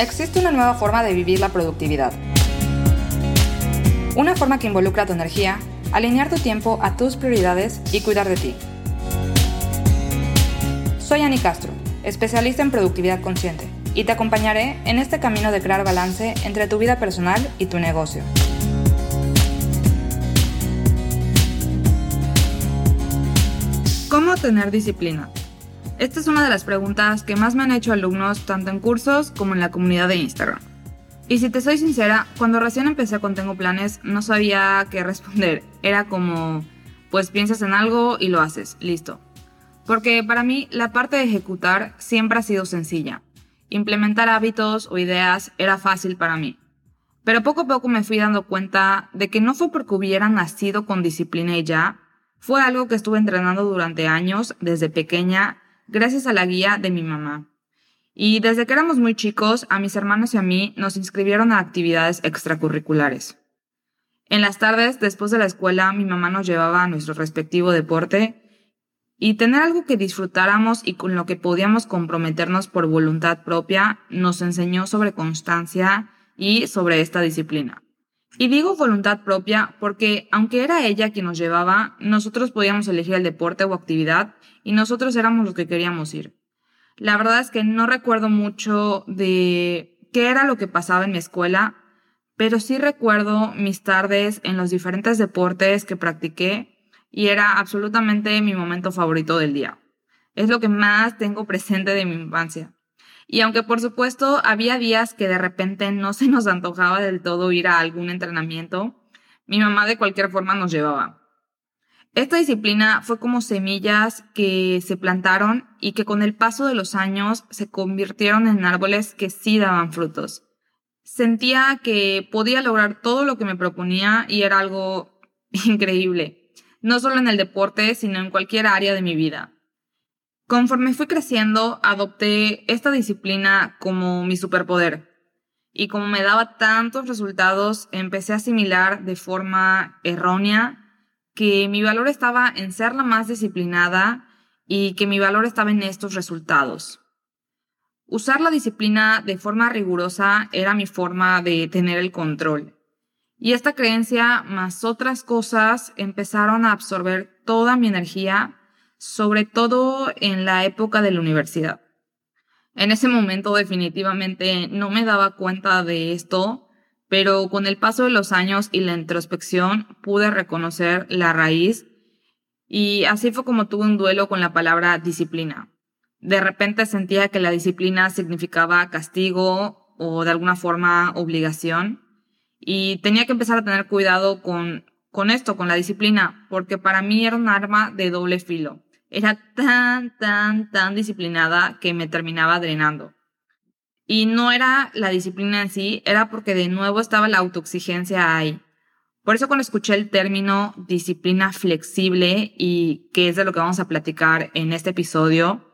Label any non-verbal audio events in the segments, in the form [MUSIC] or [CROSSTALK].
existe una nueva forma de vivir la productividad. Una forma que involucra tu energía, alinear tu tiempo a tus prioridades y cuidar de ti. Soy Ani Castro, especialista en productividad consciente, y te acompañaré en este camino de crear balance entre tu vida personal y tu negocio. ¿Cómo tener disciplina? Esta es una de las preguntas que más me han hecho alumnos tanto en cursos como en la comunidad de Instagram. Y si te soy sincera, cuando recién empecé con Tengo Planes no sabía qué responder. [LAUGHS] Era como, pues piensas en algo y lo haces, listo. Porque para mí la parte de ejecutar siempre ha sido sencilla. Implementar hábitos o ideas era fácil para mí. Pero poco a poco me fui dando cuenta de que no fue porque hubiera nacido con disciplina y ya, fue algo que estuve entrenando durante años, desde pequeña, gracias a la guía de mi mamá. Y desde que éramos muy chicos, a mis hermanos y a mí nos inscribieron a actividades extracurriculares. En las tardes, después de la escuela, mi mamá nos llevaba a nuestro respectivo deporte y tener algo que disfrutáramos y con lo que podíamos comprometernos por voluntad propia nos enseñó sobre constancia y sobre esta disciplina. Y digo voluntad propia porque aunque era ella quien nos llevaba, nosotros podíamos elegir el deporte o actividad y nosotros éramos los que queríamos ir. La verdad es que no recuerdo mucho de qué era lo que pasaba en mi escuela, pero sí recuerdo mis tardes en los diferentes deportes que practiqué y era absolutamente mi momento favorito del día. Es lo que más tengo presente de mi infancia. Y aunque por supuesto había días que de repente no se nos antojaba del todo ir a algún entrenamiento, mi mamá de cualquier forma nos llevaba. Esta disciplina fue como semillas que se plantaron y que con el paso de los años se convirtieron en árboles que sí daban frutos. Sentía que podía lograr todo lo que me proponía y era algo [LAUGHS] increíble, no solo en el deporte, sino en cualquier área de mi vida. Conforme fui creciendo, adopté esta disciplina como mi superpoder. Y como me daba tantos resultados, empecé a asimilar de forma errónea que mi valor estaba en ser la más disciplinada y que mi valor estaba en estos resultados. Usar la disciplina de forma rigurosa era mi forma de tener el control. Y esta creencia, más otras cosas, empezaron a absorber toda mi energía, sobre todo en la época de la universidad. En ese momento definitivamente no me daba cuenta de esto, pero con el paso de los años y la introspección pude reconocer la raíz y así fue como tuve un duelo con la palabra disciplina. De repente sentía que la disciplina significaba castigo o de alguna forma obligación y tenía que empezar a tener cuidado con, con esto, con la disciplina, porque para mí era un arma de doble filo. Era tan, tan, tan disciplinada que me terminaba drenando. Y no era la disciplina en sí, era porque de nuevo estaba la autoexigencia ahí. Por eso cuando escuché el término disciplina flexible y que es de lo que vamos a platicar en este episodio,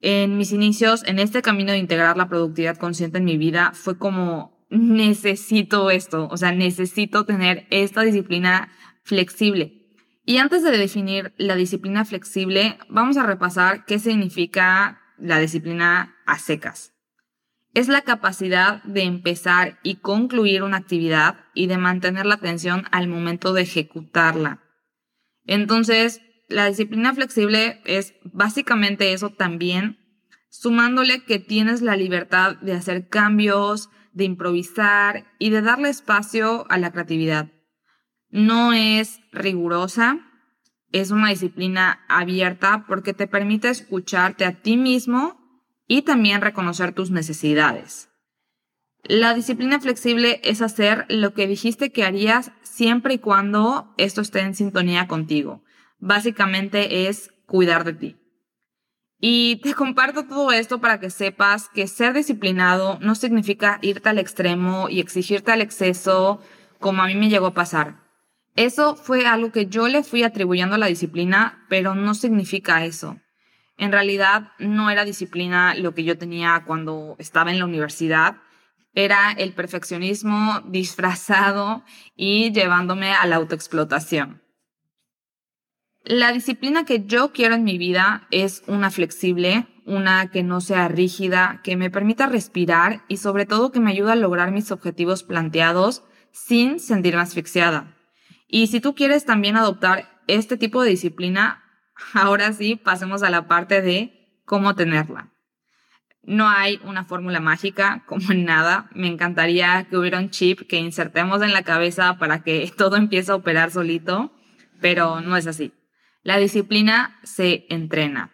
en mis inicios, en este camino de integrar la productividad consciente en mi vida, fue como, necesito esto, o sea, necesito tener esta disciplina flexible. Y antes de definir la disciplina flexible, vamos a repasar qué significa la disciplina a secas es la capacidad de empezar y concluir una actividad y de mantener la atención al momento de ejecutarla. Entonces, la disciplina flexible es básicamente eso también, sumándole que tienes la libertad de hacer cambios, de improvisar y de darle espacio a la creatividad. No es rigurosa, es una disciplina abierta porque te permite escucharte a ti mismo y también reconocer tus necesidades. La disciplina flexible es hacer lo que dijiste que harías siempre y cuando esto esté en sintonía contigo. Básicamente es cuidar de ti. Y te comparto todo esto para que sepas que ser disciplinado no significa irte al extremo y exigirte al exceso como a mí me llegó a pasar. Eso fue algo que yo le fui atribuyendo a la disciplina, pero no significa eso. En realidad no era disciplina lo que yo tenía cuando estaba en la universidad, era el perfeccionismo disfrazado y llevándome a la autoexplotación. La disciplina que yo quiero en mi vida es una flexible, una que no sea rígida, que me permita respirar y sobre todo que me ayude a lograr mis objetivos planteados sin sentirme asfixiada. Y si tú quieres también adoptar este tipo de disciplina, ahora sí pasemos a la parte de cómo tenerla. No hay una fórmula mágica, como en nada. Me encantaría que hubiera un chip que insertemos en la cabeza para que [LAUGHS] todo empiece a operar solito, pero no es así. La disciplina se entrena.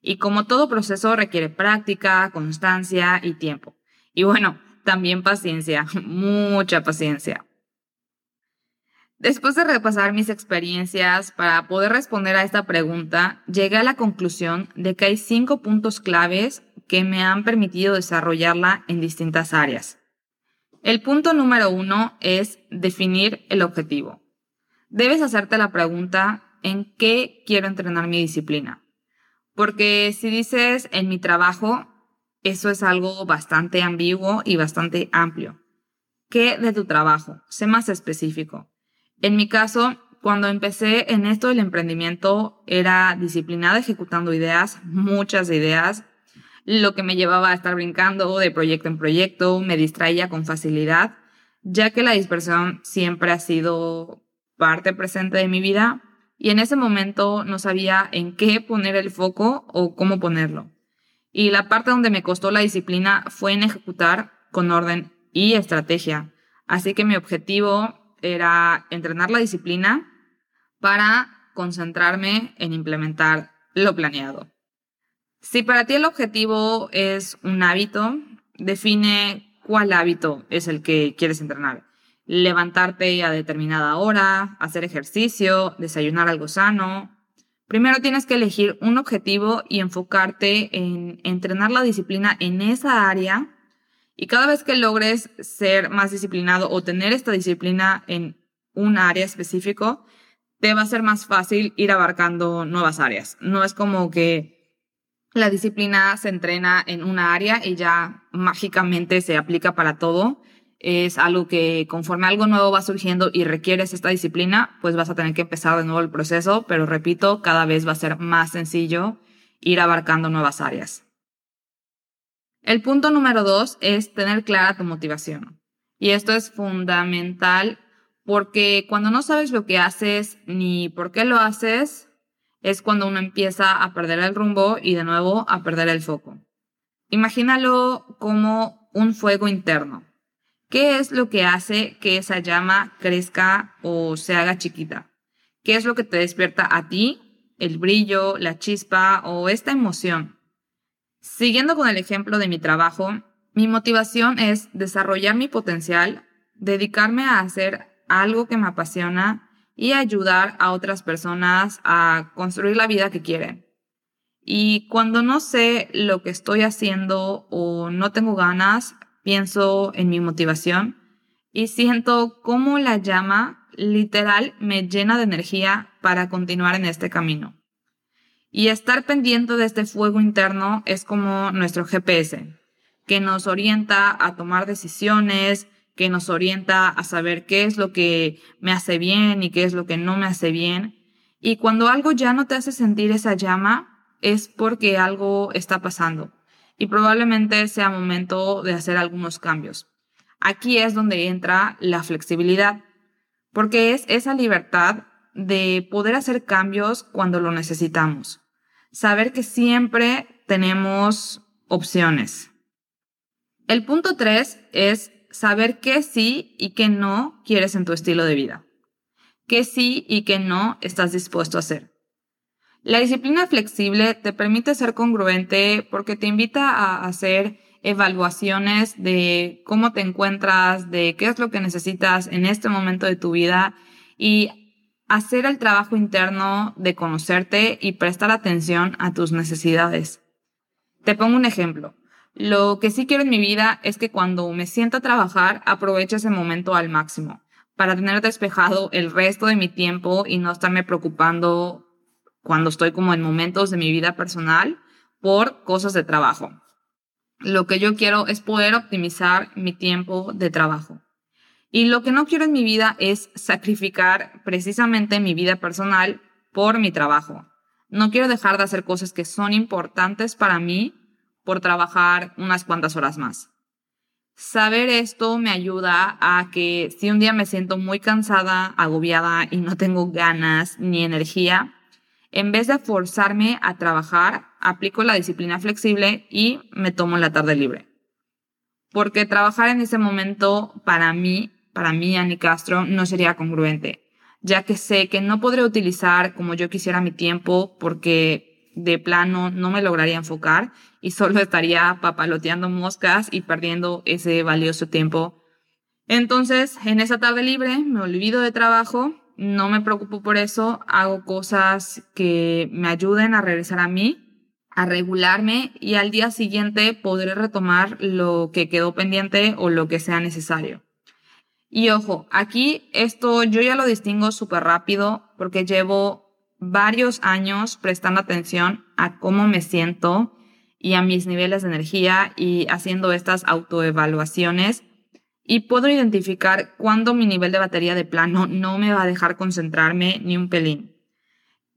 Y como todo proceso requiere práctica, constancia y tiempo. Y bueno, también paciencia, [LAUGHS] mucha paciencia. Después de repasar mis experiencias para poder responder a esta pregunta, llegué a la conclusión de que hay cinco puntos claves que me han permitido desarrollarla en distintas áreas. El punto número uno es definir el objetivo. Debes hacerte la pregunta en qué quiero entrenar mi disciplina. Porque si dices en mi trabajo, eso es algo bastante ambiguo y bastante amplio. ¿Qué de tu trabajo? Sé más específico. En mi caso, cuando empecé en esto del emprendimiento, era disciplinada ejecutando ideas, muchas ideas, lo que me llevaba a estar brincando de proyecto en proyecto, me distraía con facilidad, ya que la dispersión siempre ha sido parte presente de mi vida y en ese momento no sabía en qué poner el foco o cómo ponerlo. Y la parte donde me costó la disciplina fue en ejecutar con orden y estrategia. Así que mi objetivo era entrenar la disciplina para concentrarme en implementar lo planeado. Si para ti el objetivo es un hábito, define cuál hábito es el que quieres entrenar. Levantarte a determinada hora, hacer ejercicio, desayunar algo sano. Primero tienes que elegir un objetivo y enfocarte en entrenar la disciplina en esa área y cada vez que logres ser más disciplinado o tener esta disciplina en un área específico, te va a ser más fácil ir abarcando nuevas áreas. No es como que la disciplina se entrena en una área y ya mágicamente se aplica para todo. Es algo que conforme algo nuevo va surgiendo y requieres esta disciplina, pues vas a tener que empezar de nuevo el proceso, pero repito, cada vez va a ser más sencillo ir abarcando nuevas áreas. El punto número dos es tener clara tu motivación. Y esto es fundamental porque cuando no sabes lo que haces ni por qué lo haces, es cuando uno empieza a perder el rumbo y de nuevo a perder el foco. Imagínalo como un fuego interno. ¿Qué es lo que hace que esa llama crezca o se haga chiquita? ¿Qué es lo que te despierta a ti? El brillo, la chispa o esta emoción. Siguiendo con el ejemplo de mi trabajo, mi motivación es desarrollar mi potencial, dedicarme a hacer algo que me apasiona y ayudar a otras personas a construir la vida que quieren. Y cuando no sé lo que estoy haciendo o no tengo ganas, pienso en mi motivación y siento cómo la llama literal me llena de energía para continuar en este camino. Y estar pendiente de este fuego interno es como nuestro GPS, que nos orienta a tomar decisiones, que nos orienta a saber qué es lo que me hace bien y qué es lo que no me hace bien. Y cuando algo ya no te hace sentir esa llama, es porque algo está pasando. Y probablemente sea momento de hacer algunos cambios. Aquí es donde entra la flexibilidad, porque es esa libertad de poder hacer cambios cuando lo necesitamos saber que siempre tenemos opciones. El punto tres es saber qué sí y qué no quieres en tu estilo de vida. Qué sí y qué no estás dispuesto a hacer. La disciplina flexible te permite ser congruente porque te invita a hacer evaluaciones de cómo te encuentras, de qué es lo que necesitas en este momento de tu vida y hacer el trabajo interno de conocerte y prestar atención a tus necesidades. Te pongo un ejemplo. Lo que sí quiero en mi vida es que cuando me sienta a trabajar aproveche ese momento al máximo, para tener despejado el resto de mi tiempo y no estarme preocupando cuando estoy como en momentos de mi vida personal por cosas de trabajo. Lo que yo quiero es poder optimizar mi tiempo de trabajo. Y lo que no quiero en mi vida es sacrificar precisamente mi vida personal por mi trabajo. No quiero dejar de hacer cosas que son importantes para mí por trabajar unas cuantas horas más. Saber esto me ayuda a que si un día me siento muy cansada, agobiada y no tengo ganas ni energía, en vez de forzarme a trabajar, aplico la disciplina flexible y me tomo la tarde libre. Porque trabajar en ese momento para mí, para mí, Ani Castro, no sería congruente, ya que sé que no podré utilizar como yo quisiera mi tiempo porque de plano no me lograría enfocar y solo estaría papaloteando moscas y perdiendo ese valioso tiempo. Entonces, en esa tarde libre me olvido de trabajo no me preocupo por eso, hago cosas que me ayuden a regresar a mí, a regularme y al día siguiente podré retomar lo que quedó pendiente o lo que sea necesario. Y ojo, aquí esto yo ya lo distingo súper rápido porque llevo varios años prestando atención a cómo me siento y a mis niveles de energía y haciendo estas autoevaluaciones y puedo identificar cuándo mi nivel de batería de plano no me va a dejar concentrarme ni un pelín.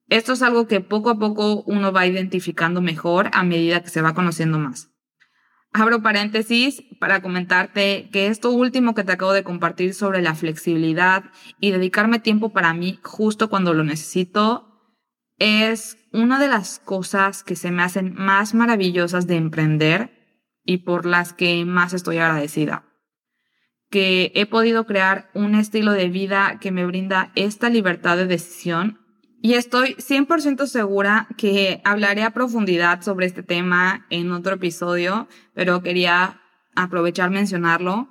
Esto es algo que poco a poco uno va identificando mejor a medida que se va conociendo más. Abro paréntesis para comentarte que esto último que te acabo de compartir sobre la flexibilidad y dedicarme tiempo para mí justo cuando lo necesito es una de las cosas que se me hacen más maravillosas de emprender y por las que más estoy agradecida. Que he podido crear un estilo de vida que me brinda esta libertad de decisión y estoy 100% segura que hablaré a profundidad sobre este tema en otro episodio, pero quería aprovechar mencionarlo.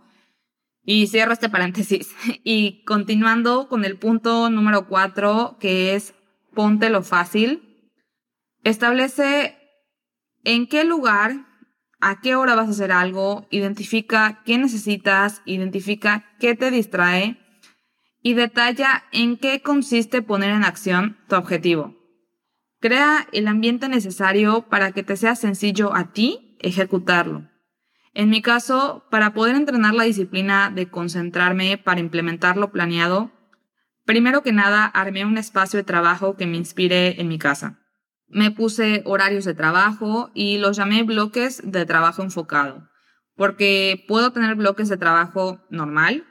Y cierro este paréntesis. [LAUGHS] Y continuando con el punto número cuatro, que es ponte lo fácil. Establece en qué lugar a qué hora vas a hacer algo, identifica qué necesitas, identifica qué te distrae y detalla en qué consiste poner en acción tu objetivo. Crea el ambiente necesario para que te sea sencillo a ti ejecutarlo. En mi caso, para poder entrenar la disciplina de concentrarme para implementar lo planeado, primero que nada armé un espacio de trabajo que me inspire en mi casa. Me puse horarios de trabajo y los llamé bloques de trabajo enfocado, porque puedo tener bloques de trabajo normal,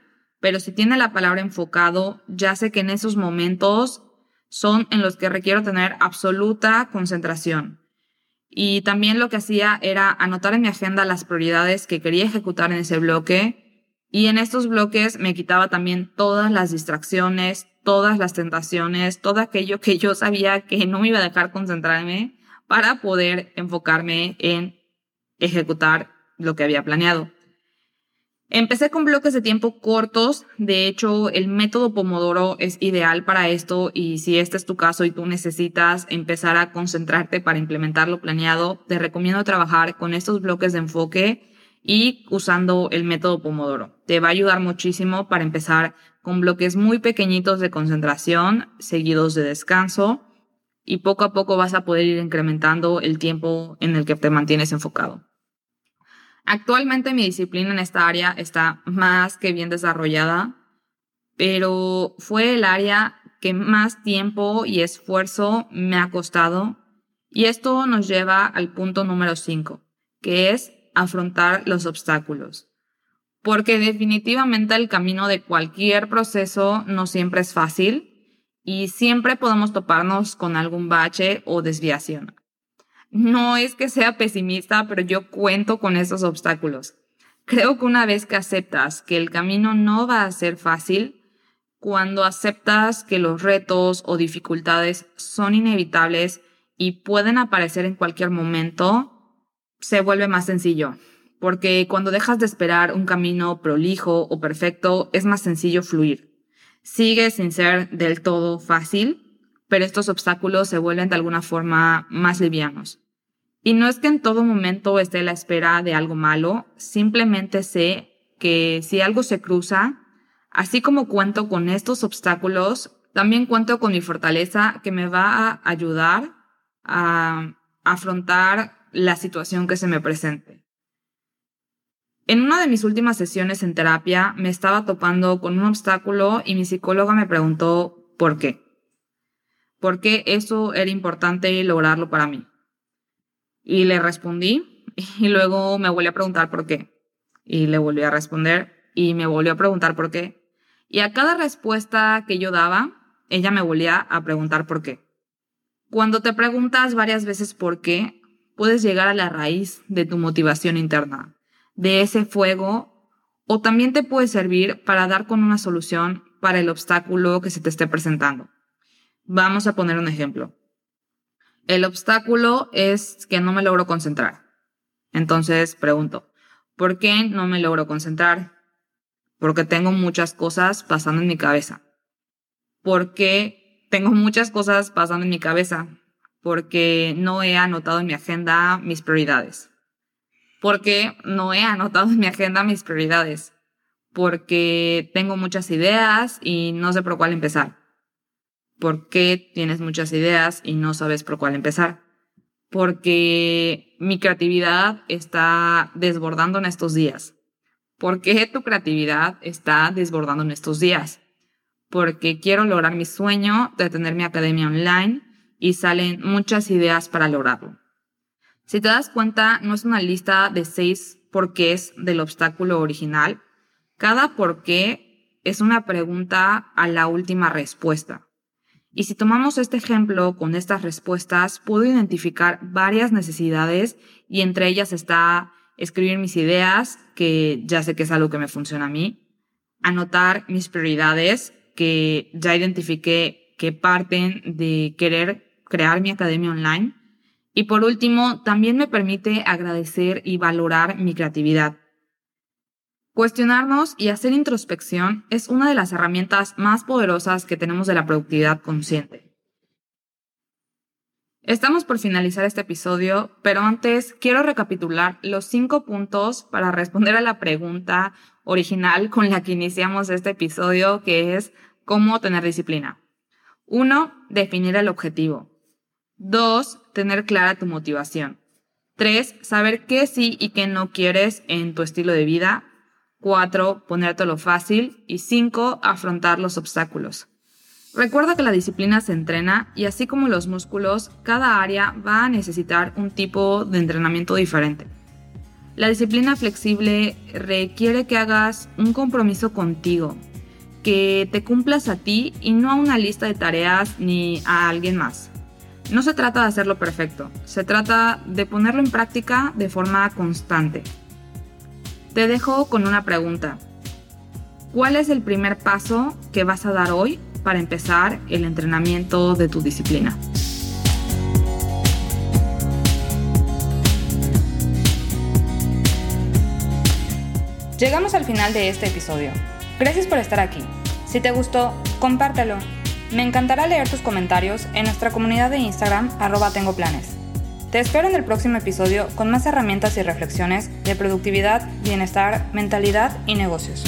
pero si tiene la palabra enfocado, ya sé que en esos momentos son en los que requiero tener absoluta concentración. Y también lo que hacía era anotar en mi agenda las prioridades que quería ejecutar en ese bloque. Y en estos bloques me quitaba también todas las distracciones, todas las tentaciones, todo aquello que yo sabía que no me iba a dejar concentrarme para poder enfocarme en ejecutar lo que había planeado. Empecé con bloques de tiempo cortos, de hecho el método Pomodoro es ideal para esto y si este es tu caso y tú necesitas empezar a concentrarte para implementar lo planeado, te recomiendo trabajar con estos bloques de enfoque y usando el método Pomodoro. Te va a ayudar muchísimo para empezar con bloques muy pequeñitos de concentración, seguidos de descanso, y poco a poco vas a poder ir incrementando el tiempo en el que te mantienes enfocado. Actualmente mi disciplina en esta área está más que bien desarrollada, pero fue el área que más tiempo y esfuerzo me ha costado y esto nos lleva al punto número 5, que es afrontar los obstáculos porque definitivamente el camino de cualquier proceso no siempre es fácil y siempre podemos toparnos con algún bache o desviación. No es que sea pesimista, pero yo cuento con esos obstáculos. Creo que una vez que aceptas que el camino no va a ser fácil, cuando aceptas que los retos o dificultades son inevitables y pueden aparecer en cualquier momento, se vuelve más sencillo porque cuando dejas de esperar un camino prolijo o perfecto, es más sencillo fluir. Sigue sin ser del todo fácil, pero estos obstáculos se vuelven de alguna forma más livianos. Y no es que en todo momento esté la espera de algo malo, simplemente sé que si algo se cruza, así como cuento con estos obstáculos, también cuento con mi fortaleza que me va a ayudar a afrontar la situación que se me presente. En una de mis últimas sesiones en terapia me estaba topando con un obstáculo y mi psicóloga me preguntó por qué. por qué eso era importante lograrlo para mí. Y le respondí [LAUGHS] y luego me volví a preguntar por qué. Y le volví a responder y me volvió a preguntar por qué. Y a cada respuesta que yo daba, ella me volvía a preguntar por qué. Cuando te preguntas varias veces por qué, puedes llegar a la raíz de tu motivación interna, de ese fuego, o también te puede servir para dar con una solución para el obstáculo que se te esté presentando. Vamos a poner un ejemplo. El obstáculo es que no me logro concentrar. Entonces pregunto, ¿por qué no me logro concentrar? Porque tengo muchas cosas pasando en mi cabeza. Porque tengo muchas cosas pasando en mi cabeza. Porque no he anotado en mi agenda mis prioridades. Porque no he anotado en mi agenda mis prioridades. Porque tengo muchas ideas y no sé por cuál empezar ¿Por qué tienes muchas ideas y no sabes por cuál empezar? Porque mi creatividad está desbordando en estos días. ¿Por qué tu creatividad está desbordando en estos días? Porque quiero lograr mi sueño de tener mi academia online y salen muchas ideas para lograrlo. Si te das cuenta, no es una lista de seis porqués del obstáculo original. Cada porqué es una pregunta a la última respuesta. Y si tomamos este ejemplo con estas respuestas, puedo identificar varias necesidades y entre ellas está escribir mis ideas, que ya sé que es algo que me funciona a mí, anotar mis prioridades, que ya identifiqué que parten de querer crear mi academia online. Y por último, también me permite agradecer y valorar mi creatividad. Cuestionarnos y hacer introspección es una de las herramientas más poderosas que tenemos de la productividad consciente. Estamos por finalizar este episodio, pero antes quiero recapitular los cinco puntos para responder a la pregunta original con la que iniciamos este episodio, que es cómo tener disciplina. Uno, definir el objetivo. Dos, tener clara tu motivación. Tres, saber qué sí y qué no quieres en tu estilo de vida. 4. Ponértelo fácil. Y 5. Afrontar los obstáculos. Recuerda que la disciplina se entrena y así como los músculos, cada área va a necesitar un tipo de entrenamiento diferente. La disciplina flexible requiere que hagas un compromiso contigo, que te cumplas a ti y no a una lista de tareas ni a alguien más. No se trata de hacerlo perfecto, se trata de ponerlo en práctica de forma constante. Te dejo con una pregunta. ¿Cuál es el primer paso que vas a dar hoy para empezar el entrenamiento de tu disciplina? Llegamos al final de este episodio. Gracias por estar aquí. Si te gustó, compártelo. Me encantará leer tus comentarios en nuestra comunidad de Instagram arroba tengo planes. Te espero en el próximo episodio con más herramientas y reflexiones de productividad, bienestar, mentalidad y negocios.